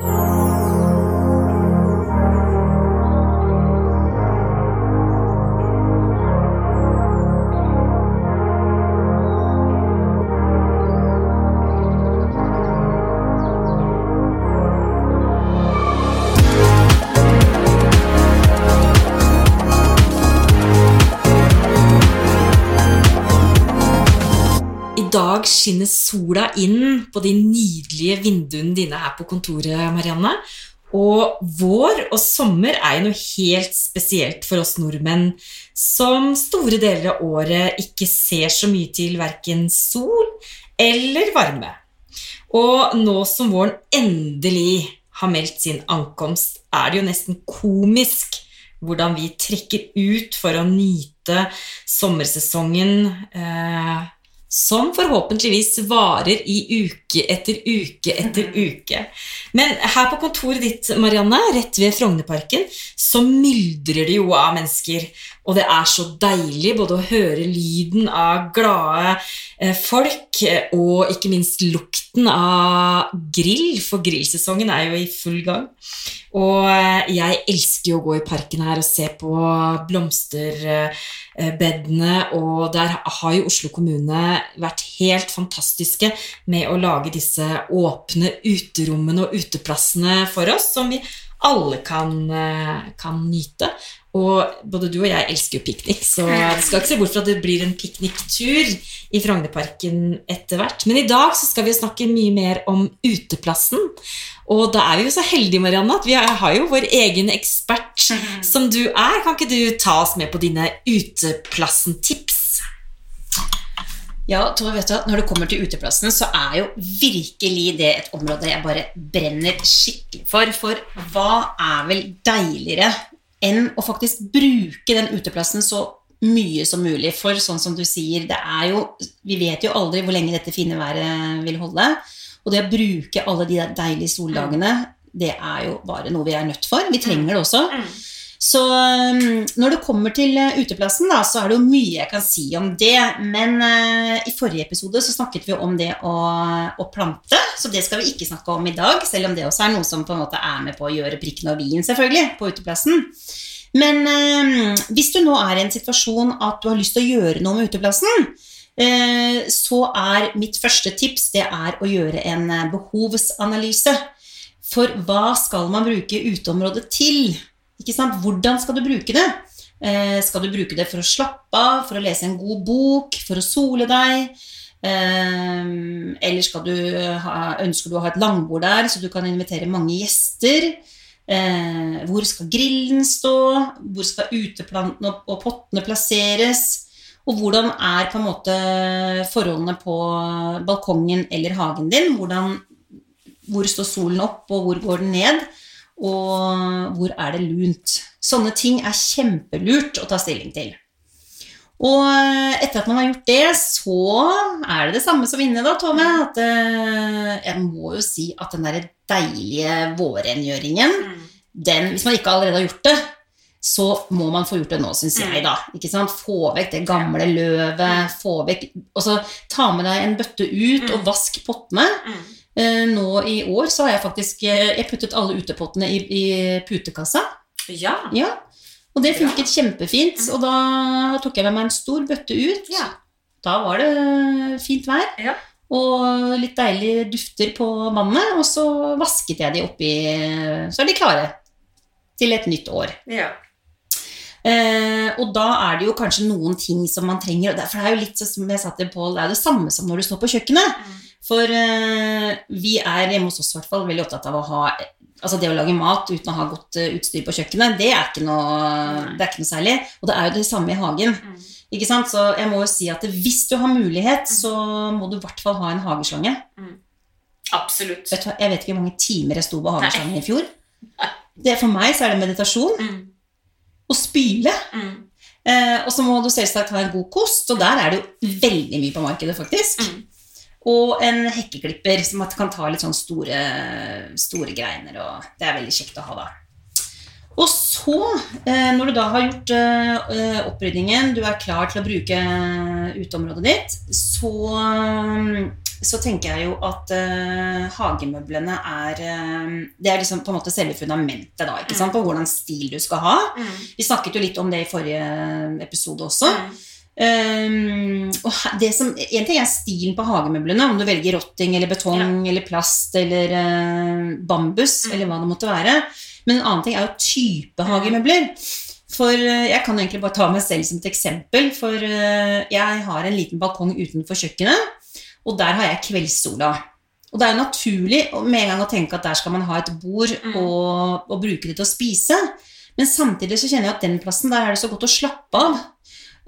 I skinner sola inn på de nydelige vinduene dine her på kontoret, Marianne. Og vår og sommer er jo noe helt spesielt for oss nordmenn, som store deler av året ikke ser så mye til verken sol eller varme. Og nå som våren endelig har meldt sin ankomst, er det jo nesten komisk hvordan vi trekker ut for å nyte sommersesongen. Eh, som forhåpentligvis varer i uke etter uke etter uke. Men her på kontoret ditt, Marianne, rett ved Frognerparken, så myldrer det jo av mennesker. Og det er så deilig både å høre lyden av glade eh, folk, eh, og ikke minst lukten av grill, for grillsesongen er jo i full gang. Og eh, jeg elsker jo å gå i parken her og se på blomsterbedene, og der har jo Oslo kommune vært helt fantastiske med å lage disse åpne uterommene og uteplassene for oss, som vi alle kan, eh, kan nyte. Og både du og jeg elsker jo piknik, så det skal ikke se bort fra at det blir en pikniktur i Frognerparken etter hvert. Men i dag så skal vi snakke mye mer om uteplassen. Og da er vi jo så heldige, Marianne, at vi har jo vår egen ekspert som du er. Kan ikke du ta oss med på dine uteplassen-tips? Ja, Tove, vet du? Når det kommer til uteplassen, så er jo virkelig det et område jeg bare brenner skikkelig for. For hva er vel deiligere enn å faktisk bruke den uteplassen så mye som mulig? For sånn som du sier, det er jo Vi vet jo aldri hvor lenge dette fine været vil holde. Og det å bruke alle de deilige soldagene, det er jo bare noe vi er nødt for. Vi trenger det også. Så um, når det kommer til uh, uteplassen, da, så er det jo mye jeg kan si om det. Men uh, i forrige episode så snakket vi om det å, å, plante, så det skal vi ikke snakke om i dag. Selv om det også er noe som på en måte er med på å gjøre prikken og vien, selvfølgelig, på uteplassen. Men uh, hvis du nå er i en situasjon at du har lyst til å gjøre noe med uteplassen, så er mitt første tips det er å gjøre en behovsanalyse. For hva skal man bruke uteområdet til? Ikke sant? Hvordan skal du bruke det? Eh, skal du bruke det for å slappe av, for å lese en god bok, for å sole deg? Eh, eller du ha, ønsker du å ha et langbord der, så du kan invitere mange gjester? Eh, hvor skal grillen stå? Hvor skal uteplantene og, og pottene plasseres? Og hvordan er på en måte forholdene på balkongen eller hagen din? Hvordan, hvor står solen opp, og hvor går den ned? Og hvor er det lunt. Sånne ting er kjempelurt å ta stilling til. Og etter at man har gjort det, så er det det samme som inne, da, Tove. At uh, jeg må jo si at den derre deilige vårrengjøringen, mm. den Hvis man ikke allerede har gjort det, så må man få gjort det nå, syns jeg, da. Ikke sant? Få vekk det gamle løvet. få vekk, Og så ta med deg en bøtte ut og vask pottene. Eh, nå i år så har jeg faktisk eh, Jeg puttet alle utepottene i, i putekassa. Ja. ja. Og det funket ja. kjempefint. Og da tok jeg med meg en stor bøtte ut. Ja. Da var det fint vær. Ja. Og litt deilige dufter på vannet. Og så vasket jeg de oppi Så er de klare til et nytt år. Ja. Eh, og da er det jo kanskje noen ting som man trenger. For det er jo litt som jeg sa til Pål, det er det samme som når du står på kjøkkenet. Mm. For uh, vi er hjemme hos oss i hvert fall veldig opptatt av å ha Altså det å lage mat uten å ha godt uh, utstyr på kjøkkenet, det er ikke noe, det er ikke noe særlig. Og det er jo det samme i hagen. Mm. Ikke sant? Så jeg må jo si at hvis du har mulighet, mm. så må du i hvert fall ha en hageslange. Mm. Absolutt. Vet du, jeg vet ikke hvor mange timer jeg sto på hageslangen i fjor. Det, for meg så er det meditasjon. Mm. Og spyle. Mm. Eh, og så må du selvsagt ha en god kost, og der er det jo veldig mye på markedet, faktisk. Mm. Og en hekkeklipper som kan ta litt sånn store, store greiner. Og det er veldig kjekt å ha da. Og så, eh, når du da har gjort eh, opprydningen, du er klar til å bruke uteområdet ditt, så så tenker jeg jo at eh, hagemøblene er eh, Det er liksom på en måte selve fundamentet da, ikke sant, på hvordan stil du skal ha. Vi snakket jo litt om det i forrige episode også. Um, og det som, en ting er stilen på hagemøblene, om du velger rotting eller betong eller plast eller uh, bambus Mm. eller hva det måtte være. Men en annen ting er jo type hagemøbler. For uh, jeg kan egentlig bare ta meg selv som et eksempel. For uh, jeg har en liten balkong utenfor kjøkkenet, og der har jeg kveldssola. Og det er jo naturlig med en gang å tenke at der skal man ha et bord Mm. og, og bruke det til å spise. Men samtidig så kjenner jeg at den plassen, der er det så godt å slappe av.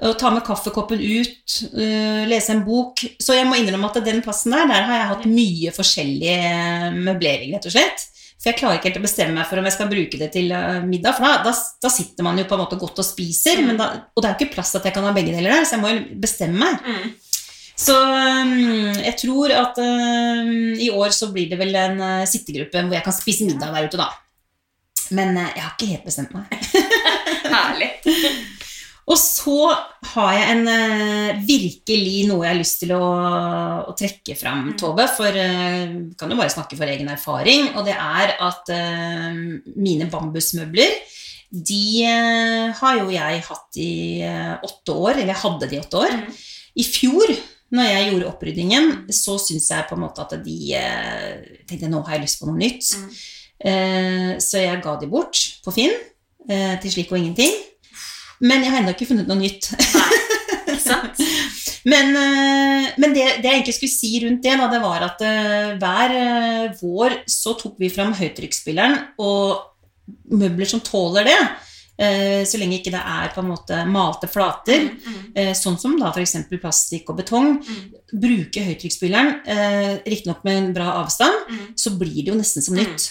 Og ta med kaffekoppen ut, uh, lese en bok. Så jeg må innrømme at den plassen der, der har jeg hatt mye forskjellig øh, møblering, rett og slett. For jeg klarer ikke helt å bestemme meg for om jeg skal bruke det til øh, middag. For da, da, da sitter man jo på en måte godt og spiser, men da, og det er jo ikke plass til at jeg kan ha begge deler der, så jeg må jo bestemme meg. Så um, jeg tror at um, i år så blir det vel en uh, sittegruppe hvor jeg kan spise middag der ute, da. Men uh, jeg har ikke helt bestemt meg. Herlig. Og så har jeg en uh, virkelig noe jeg har lyst til å, å trekke fram, Tove. For uh, kan jo bare snakke for egen erfaring. Og det er at uh, mine bambusmøbler de har jo jeg hatt i åtte år. Eller jeg hadde de i åtte år. I fjor, når jeg gjorde oppryddingen, så syns jeg på en måte at de tenkte nå har jeg lyst på noe nytt. Mm. Så jeg ga de bort på Finn til slik og ingenting. Men jeg har ennå ikke funnet noe nytt. Sant? Men, eh, men det, det jeg egentlig skulle si rundt det, da, det var at eh, hver eh, vår så tok vi fram høytrykksspilleren og møbler som tåler det. Så lenge ikke det er på en måte malte flater. Eh, Sånn som da f.eks. plastikk og betong. Bruke høytrykksspilleren, riktignok med en bra avstand, så blir det jo nesten som Mm. nytt.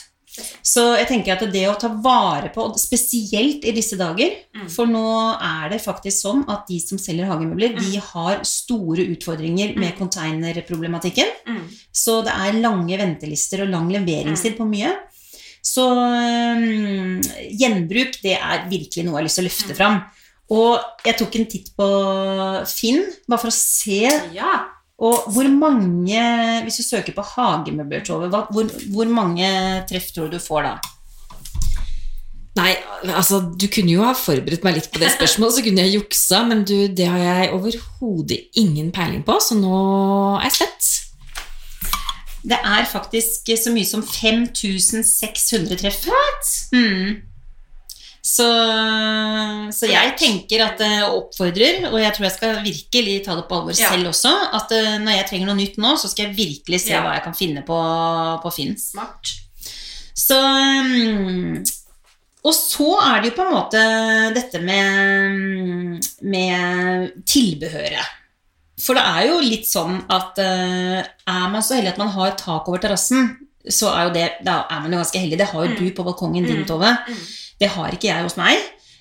Så jeg tenker at det å ta vare på, spesielt i disse dager Mm. For nå er det faktisk sånn at de som selger hagemøbler, de Mm. har store utfordringer med containerproblematikken. Mm. Så det er lange ventelister og lang leveringstid på mye. Så um, gjenbruk, det er virkelig noe jeg har lyst til å løfte fram. Og jeg tok en titt på Finn, bare for å se Ja. Og hvor mange, hvis du søker på hagemøbler, Tove, hvor, hvor mange treff tror du du får da? Nei, altså du kunne jo ha forberedt meg litt på det spørsmålet, så kunne jeg juksa, men du, det har jeg overhodet ingen peiling på, så nå er jeg spent. Det er faktisk så mye som 5600 treff. Mm. Så, så jeg tenker at eh, og oppfordrer, og jeg tror jeg skal virkelig ta det på alvor Ja. selv også, at eh, når jeg trenger noe nytt nå, så skal jeg virkelig se Ja. hva jeg kan finne på, på Finn. Smart. Så mm, Og så er det jo på en måte dette med, med tilbehøret. For det er jo litt sånn at eh, er man så heldig at man har tak over terrassen, så er jo det, da er man jo ganske heldig. Det har jo Mm. du på balkongen din, Mm. Tove. Mm. Det har ikke jeg hos meg.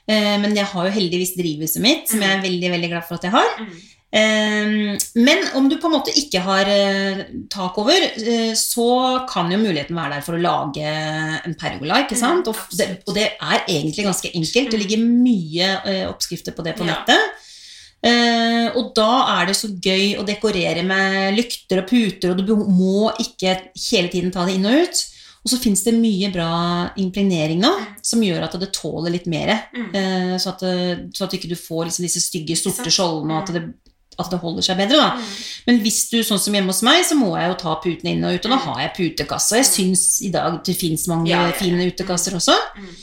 eh, Men jeg har jo heldigvis drivhuset mitt, som jeg er veldig veldig glad for at jeg har. Mm. Eh, Men om du på en måte ikke har eh, tak over, så kan jo muligheten være der for å lage en pergola. ikke sant? Mm, Og det, og det er egentlig ganske enkelt. Det Mm. ligger mye oppskrifter på det på nettet. Uh, og da er det så gøy å dekorere med lykter og puter, og du må ikke hele tiden ta det inn og ut. Og så fins det mye bra impregnering nå, som gjør at det tåler litt mer. Mm. Eh, så, at, det- så at ikke du får liksom disse stygge, sorte skjoldene, og at det, at det holder seg bedre. Mm. Men hvis du, sånn som hjemme hos meg, så må jeg jo ta putene inn og ut, og da Mm. har jeg putekasse. Jeg syns i dag det fins mange Ja, ja, ja. fine utekasser også. Mm.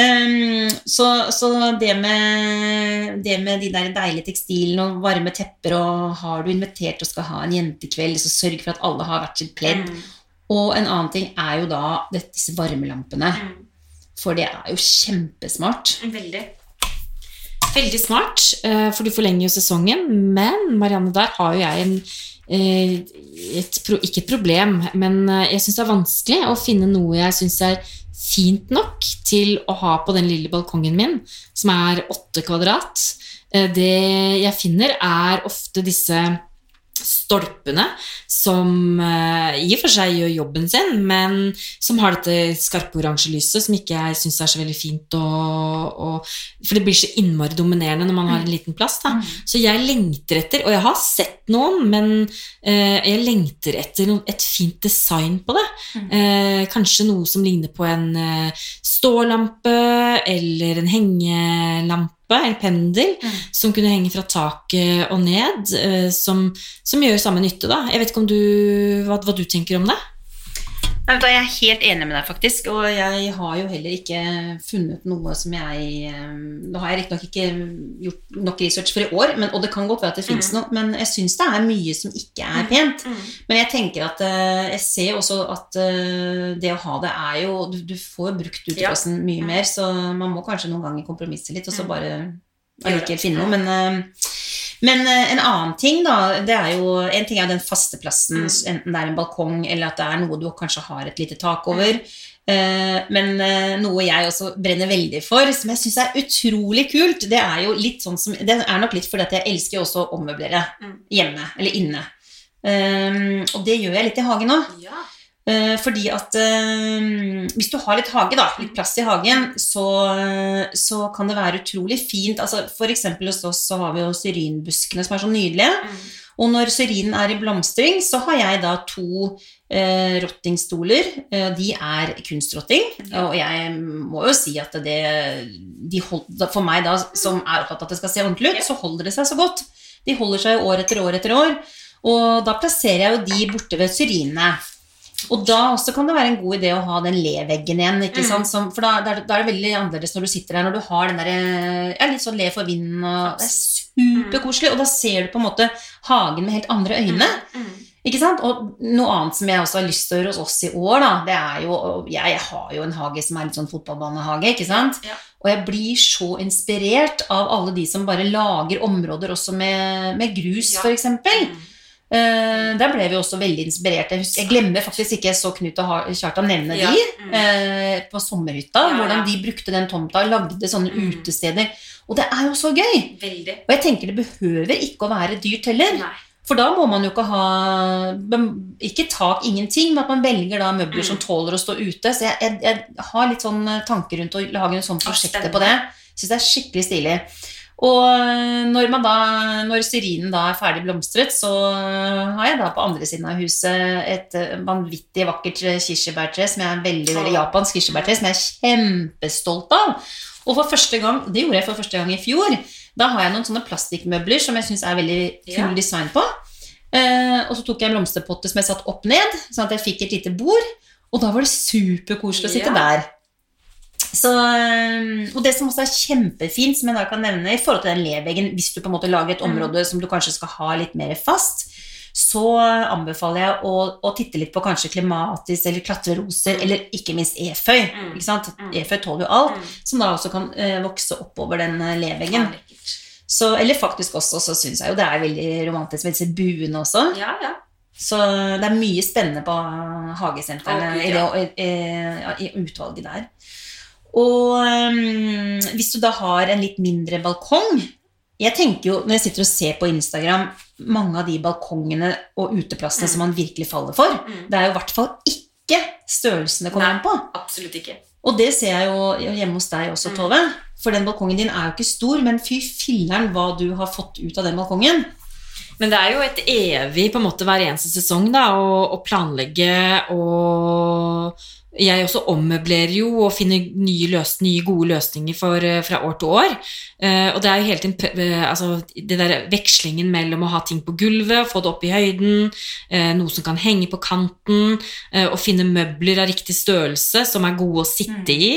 Um, så så det, med, det med de der deilige tekstilene og varme tepper, og har du invitert og skal ha en jentekveld, så sørg for at alle har hvert sitt pledd. Mm. Og en annen ting er jo da disse varmelampene. Mm. For det er jo kjempesmart. Veldig. Veldig smart, eh, for du forlenger jo sesongen. Men Marianne, der har jo jeg en eh, et, Ikke et problem, men eh, jeg syns det er vanskelig å finne noe jeg syns er fint nok til å ha på den lille balkongen min, som er åtte kvadrat. Det jeg finner, er ofte disse stolpene, som eh, i og for seg gjør jobben sin, men som har dette skarpe oransje lyset, som ikke jeg syns er så veldig fint. Og, og, for det blir så innmari dominerende når man har en liten plass. Da. Så jeg lengter etter, og jeg har sett noen, men eh, jeg lengter etter noen, et fint design på det. Eh, kanskje noe som ligner på en eh, stålampe eller en hengelampe en pendel Mm. som kunne henge fra taket og ned, eh, som, som gjør samme nytte. da. Jeg vet ikke om du, hva, hva du tenker om det? Jeg er helt enig med deg, faktisk. Og jeg har jo heller ikke funnet noe som jeg eh, Nå har jeg riktignok ikke gjort nok research for i år, men, og det kan godt være at det fins noe, men jeg syns det er mye som ikke er pent. Men jeg tenker at eh, jeg ser også at eh, det å ha det er jo Du, du får brukt uteplassen mye mer, så man må kanskje noen ganger kompromisse litt, og så bare allikevel finne noe. Men, men eh, en annen ting, da, det er jo En ting er den faste plassen, enten det er en balkong eller at det er noe du kanskje har et lite tak over. Eh, Men eh, noe jeg også brenner veldig for, som jeg syns er utrolig kult, det er jo litt sånn som Det er nok litt fordi at jeg elsker også å ommøblere hjemme, eller inne. Og det gjør jeg litt i hagen òg. Eh, fordi at eh, hvis du har litt hage, da, litt plass i hagen, så, så kan det være utrolig fint. Altså, for eksempel hos oss så har vi jo syrinbuskene som er så nydelige. Og når syrinen er i blomstring, så har jeg da to eh, rottingstoler. Eh, de er kunstrotting. Og jeg må jo si at det de hold, For meg da, som er opptatt av at det skal se ordentlig ut, så holder det seg så godt. De holder seg år etter år etter år. Og da plasserer jeg jo de borte ved syrinene. Og da også kan det være en god idé å ha den le-veggen igjen. ikke sant? Som, for da, da, er det- veldig annerledes når du sitter der, når du har den der, ja, litt sånn le for vinden. og Det er superkoselig. Og da ser du på en måte hagen med helt andre øyne. Ikke sant? Og noe annet som jeg også har lyst til å gjøre hos oss i år, da, det er jo Jeg, Jeg har jo en hage som er litt sånn fotballbanehage, ikke sant? Ja. Og jeg blir så inspirert av alle de som bare lager områder også med, med grus, Ja. for Eh, der ble vi også veldig inspirert. Jeg, husker, jeg glemmer faktisk ikke, jeg så Knut og Kjartan nevne Ja. de Mm. eh, på sommerhytta. Ja, Hvordan de brukte den tomta og lagde sånne Mm. utesteder. Og det er jo så gøy! Veldig. Og jeg tenker det behøver ikke å være dyrt heller. Nei. For da må man jo ikke ha Ikke tak, ingenting, men at man velger da møbler som tåler å stå ute. Så jeg, jeg, jeg har litt sånn eh, tanker rundt å lage en sånn prosjekt på det. Syns det er skikkelig stilig. Og eh, når, da, når syrinen da er ferdig blomstret, så har jeg da på andre siden av huset et eh, vanvittig vakkert eh, kirsebærtre, som jeg er veldig, veldig japansk kirsebærtre, som jeg er kjempestolt av. Og for første gang, det gjorde jeg for første gang i fjor, da har jeg noen sånne plastikkmøbler som jeg syns er veldig kul design på. Eh, og så tok jeg en blomsterpotte som jeg satt opp ned, sånn at jeg fikk et lite bord. Og da var det superkoselig å sitte der. Så, eh, og det som også er kjempefint, som jeg da kan nevne i forhold til den leveggen, hvis du på en måte lager et Mm. område som du kanskje skal ha litt mer fast, så anbefaler jeg å, å titte litt på kanskje klematis eller klatreroser, eller ikke minst eføy. Mm. Ikke sant? Mm. Eføy tåler jo alt, Mm. som da også kan eh, vokse oppover den eh, leveggen. Så, eller faktisk også, så syns jeg jo det er veldig romantisk med disse buene også. Ja, ja. Så det er mye spennende på hagesentrene Å, ja. i, i, i, i utvalget der. Og um, hvis du da har en litt mindre balkong Jeg tenker jo, når jeg sitter og ser på Instagram, mange av de balkongene og uteplassene Mm. som man virkelig faller for, Mm. det er jo i hvert fall ikke størrelsen det kommer an på. Absolutt ikke. Og det ser jeg jo hjemme hos deg også, Mm. Tove. For den balkongen din er jo ikke stor, men fy filleren hva du har fått ut av den balkongen. Men det er jo et evig, på en måte hver eneste sesong, da, å, å planlegge og jeg også ommøblerer jo og finner nye, løs, nye gode løsninger for, eh, fra år til år. Eh, og det er jo hele tiden eh, altså, det der vekslingen mellom å ha ting på gulvet, få det opp i høyden, eh, noe som kan henge på kanten, eh, og finne møbler av riktig størrelse som er gode å sitte i.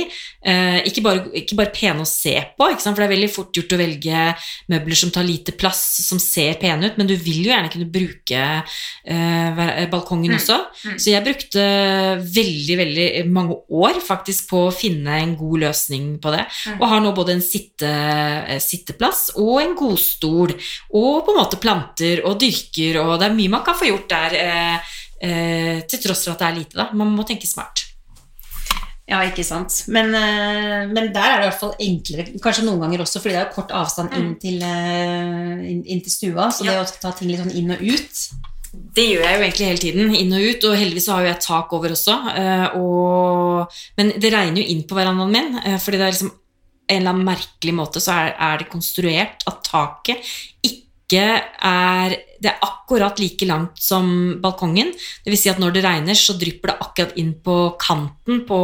Eh, ikke, bare, ikke bare pene å se på, for det er veldig fort gjort å velge møbler som tar lite plass, som ser pene ut, men du vil jo gjerne kunne bruke eh, balkongen Mm. også. Mm. Så jeg brukte veldig, veldig mange år faktisk på å finne en god løsning på det. Mm. Og har nå både en sitte, eh, sitteplass og en godstol, og på en måte planter og dyrker, og det er mye man kan få gjort der, eh, eh, til tross for at det er lite, da. Man må tenke smart. Ja, ikke sant. Men, men der er det i hvert fall enklere, kanskje noen ganger også, fordi det er kort avstand inn til, eh, inn, inn til stua, så det Ja. å ta ting litt sånn inn og ut Det gjør jeg jo egentlig hele tiden, inn og ut, og heldigvis har jo jeg tak over også. eh, Og, men det regner jo inn på verandaen min, eh, fordi det er liksom en eller annen merkelig måte så er, er det konstruert at taket ikke er Det er akkurat like langt som balkongen. Det vil si at når det regner, så drypper det akkurat inn på kanten på,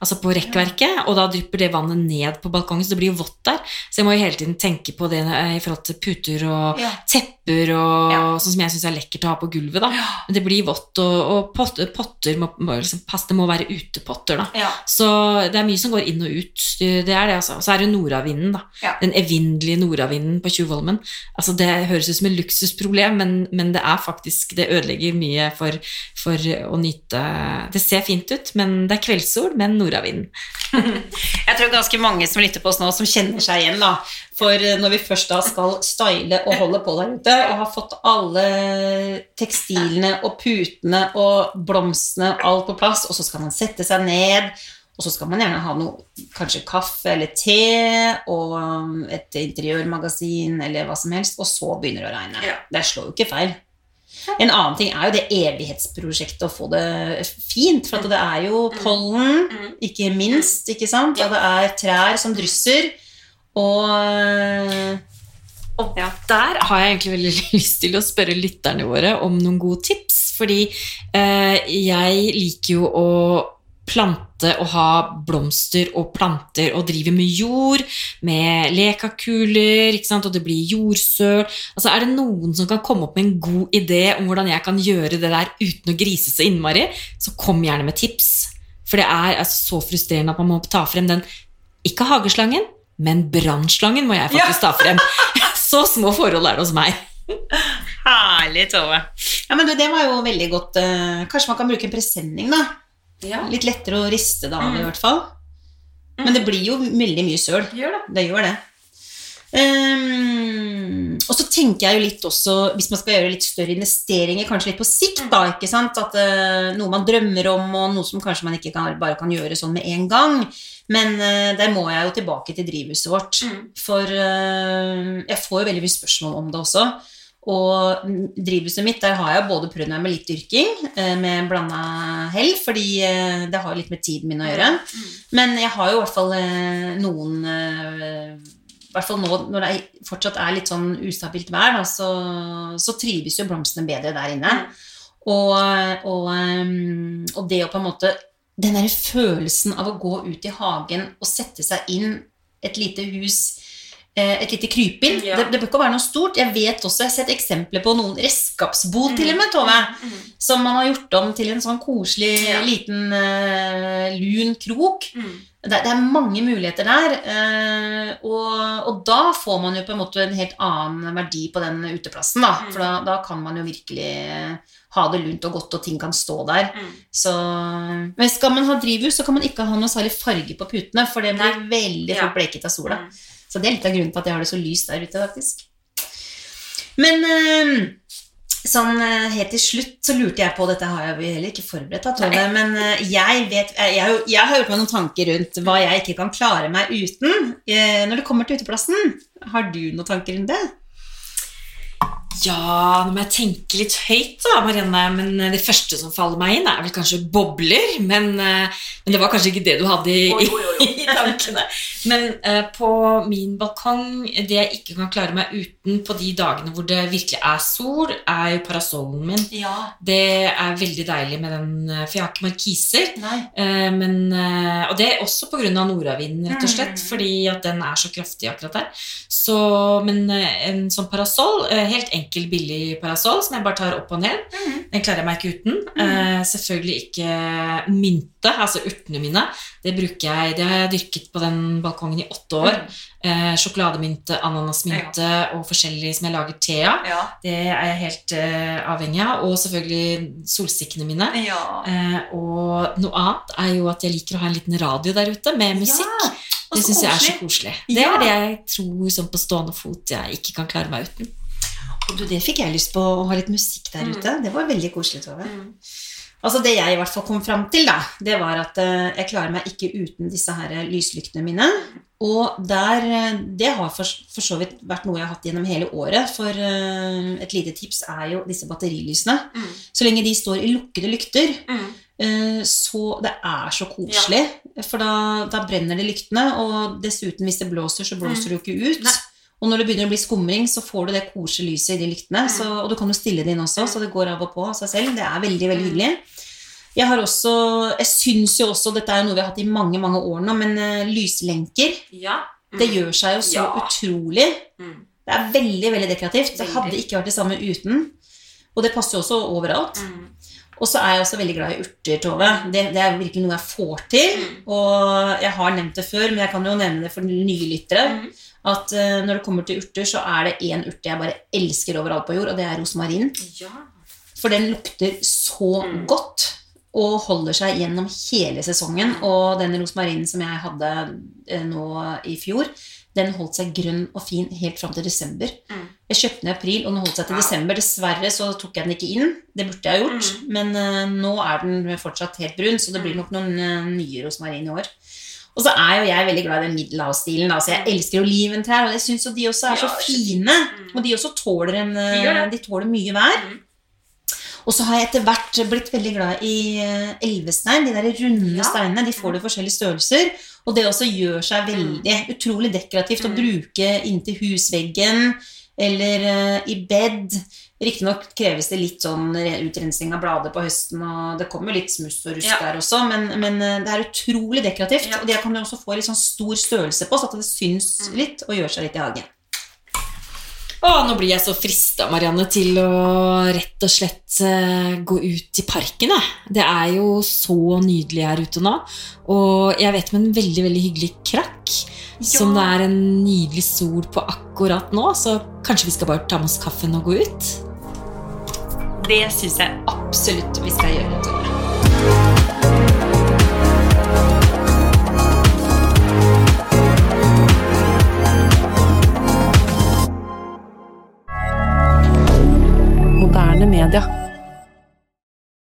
altså på rekkverket, og da drypper det vannet ned på balkongen, så det blir jo vått der. Så jeg må jo hele tiden tenke på det eh, i forhold til puter og Ja. tepper og Ja. sånn som jeg syns er lekkert å ha på gulvet. da. Men det blir vått, og, og potter, potter må, må liksom passe, det må være utepotter. da. Så det er mye som går inn og ut. Det er det, altså. Så er det nordavinden, da. Den evinnelige nordavinden på Tjuvholmen. Altså, det høres ut som et luksusproblem, men, men det er faktisk Det ødelegger mye for, for å nyte Det ser fint ut, men det er kveldssol, men nordavind. Jeg tror ganske mange som lytter på oss nå, som kjenner seg igjen. da. For eh, når vi først da skal style og holde på der ute, og har fått alle tekstilene og putene og blomstene alt på plass, og så skal man sette seg ned, og så skal man gjerne ha noe, kanskje kaffe eller te og um, et interiørmagasin eller hva som helst, og så begynner det å regne. Ja. Det slår jo ikke feil. En annen ting er jo det evighetsprosjektet å få det fint, for det er jo pollen, ikke minst, ikke sant? Og det er trær som drysser, og Og der har jeg egentlig veldig lyst til å spørre lytterne våre om noen gode tips. Fordi eh, jeg liker jo å plante og ha blomster og planter og drive med jord, med lekakuler, ikke sant? og det blir jordsøl. Altså, er det noen som kan komme opp med en god idé om hvordan jeg kan gjøre det der uten å grise så innmari, så kom gjerne med tips. For det er altså, så frustrerende at man må ta frem den, ikke hageslangen, men brannslangen må jeg faktisk ta frem. Så små forhold er det hos meg. Herlig, Tove. Ja, men det var jo veldig godt. eh, Kanskje man kan bruke en presenning, da. Litt lettere å riste det av, i hvert fall. Men det blir jo veldig mye søl. Gjør det. Det gjør det. Um, og så tenker jeg jo litt også, hvis man skal gjøre litt større investeringer, kanskje litt på sikt, da, ikke sant? At uh, noe man drømmer om, og noe som kanskje man ikke kan, bare kan gjøre sånn med en gang. Men uh, der må jeg jo tilbake til drivhuset vårt. For uh, jeg får jo veldig mye spørsmål om det også. Og drivhuset mitt, der har jeg både prøvd meg med litt dyrking, eh, med blanda hell, fordi eh, det har litt med tiden min å gjøre. Men jeg har jo i hvert fall eh, noen eh, I hvert fall nå når det fortsatt er litt sånn ustabilt vær, så, så trives jo blomstene bedre der inne. Og, og, eh, og det å på en måte Den derre følelsen av å gå ut i hagen og sette seg inn et lite hus eh, et lite krypinn. Ja. Det, det bør ikke være noe stort. Jeg vet også, jeg har sett eksempler på noen redskapsbod til og med, Tove, som man har gjort om til en sånn koselig Ja. liten uh, lun krok. Det, det er mange muligheter der, Uh, og, og da får man jo på en måte en helt annen verdi på den uteplassen. Da. For da, da kan man jo virkelig ha det lunt og godt, og ting kan stå der. Så, men skal man ha drivhus, så kan man ikke ha noe særlig farge på putene, for det blir veldig Ja. fort bleket av sola. Så det er litt av grunnen til at jeg har det så lyst der ute, faktisk. Men eh, sånn eh, helt til slutt så lurte jeg på Dette har jeg heller ikke forberedt, da, Tove, men eh, jeg, vet, jeg, jeg, jeg har gjort meg noen tanker rundt hva jeg ikke kan klare meg uten eh, når det kommer til uteplassen. Har du noen tanker rundt det? Ja, nå må jeg tenke litt høyt, da, Marianne. Men eh, det første som faller meg inn, er vel kanskje bobler. Men, eh, men det var kanskje ikke det du hadde i, oi. i tankene. Men eh, på min balkong, det jeg ikke kan klare meg uten på de dagene hvor det virkelig er sol, er jo parasollen min. Ja. Det er veldig deilig med den, eh, for jeg har ikke markiser. Eh, Men, eh, og det er også pga. nordavinden, rett og slett, Mm. fordi at den er så kraftig akkurat der. Så, men eh, en sånn parasoll, helt enkel, billig parasoll, som jeg bare tar opp og ned, Mm. den klarer jeg meg ikke uten. Eh, selvfølgelig ikke mynte, altså urtene mine. Det bruker jeg, det har jeg dyrket på den balkongen i åtte år. Eh, sjokolademynte, ananasmynte og forskjellig som jeg lager te av. Ja. Det er jeg helt eh, avhengig av. Og selvfølgelig solsikkene mine. ja. Eh, og noe annet er jo at jeg liker å ha en liten radio der ute med musikk. Ja, det syns jeg er så koselig. Det Ja. er det jeg tror sånn på stående fot jeg ikke kan klare meg uten. Og du, det fikk jeg lyst på, å ha litt musikk der Mm. ute. Det var veldig koselig, Tove. Altså Det jeg i hvert fall kom fram til, da, det var at eh, jeg klarer meg ikke uten disse her lyslyktene mine. Og der, eh, det har for, for så vidt vært noe jeg har hatt gjennom hele året. For eh, et lite tips er jo disse batterilysene. Mm. Så lenge de står i lukkede lykter, Mm. så det er så koselig. For da, da brenner det lyktene, og dessuten, hvis det blåser, så blåser det jo ikke ut. Mm. Nei. Og når det begynner å bli skumring, så får du det koselige lyset i de lyktene. Mm. Så, og du kan jo stille det inn også, så det går av og på av seg selv. Det er veldig, veldig hyggelig. Jeg har også, jeg syns jo også, dette er jo noe vi har hatt i mange mange år nå, men uh, lyslenker Ja. det gjør seg jo så Ja. utrolig. Mm. Det er veldig veldig dekorativt. Det hadde ikke vært det samme uten. Og det passer jo også overalt. Mm. Og så er jeg også veldig glad i urter, Tove. Det, det er virkelig noe jeg får til. Mm. Og jeg har nevnt det før, men jeg kan jo nevne det for nye lyttere. Mm. At uh, når det kommer til urter, så er det én urte jeg bare elsker overalt på jord, og det er rosmarin. Ja. For den lukter så Mm. godt og holder seg gjennom hele sesongen. Og den rosmarinen som jeg hadde uh, nå i fjor, den holdt seg grønn og fin helt fram til desember. Mm. Jeg kjøpte den i april, og den holdt seg til Wow. desember. Dessverre så tok jeg den ikke inn. Det burde jeg gjort. Mm. Men uh, nå er den fortsatt helt brun, så det blir nok noen uh, nye rosmarin i år. Og så er jo jeg veldig glad i den middelhavsstilen. Altså jeg elsker oliventrær, og jeg syns jo de også er så fine. Mm. Og de også tåler, en, De tåler mye vær. Mm. Og så har jeg etter hvert blitt veldig glad i eh, elvestein. De der runde steinene. De får du i forskjellige størrelser. Og det også gjør seg veldig utrolig dekorativt å Mm. bruke inntil husveggen eller eh, i bed. Riktignok kreves det litt sånn re- utrensing av blader på høsten, og det kommer litt smuss og rusk Ja. der også, men, men eh, det er utrolig dekorativt. Ja. Og det kan du også få litt sånn stor størrelse på, så at det syns Mm. litt og gjør seg litt i hagen. Å, nå blir jeg så frista, Marianne, til å rett og slett eh, gå ut i parken. Jeg. Det er jo så nydelig her ute nå. Og jeg vet om en veldig veldig hyggelig krakk som det er en nydelig sol på akkurat nå. Så kanskje vi skal bare ta med oss kaffen og gå ut? det syns jeg absolutt vi skal gjøre. Moderne media.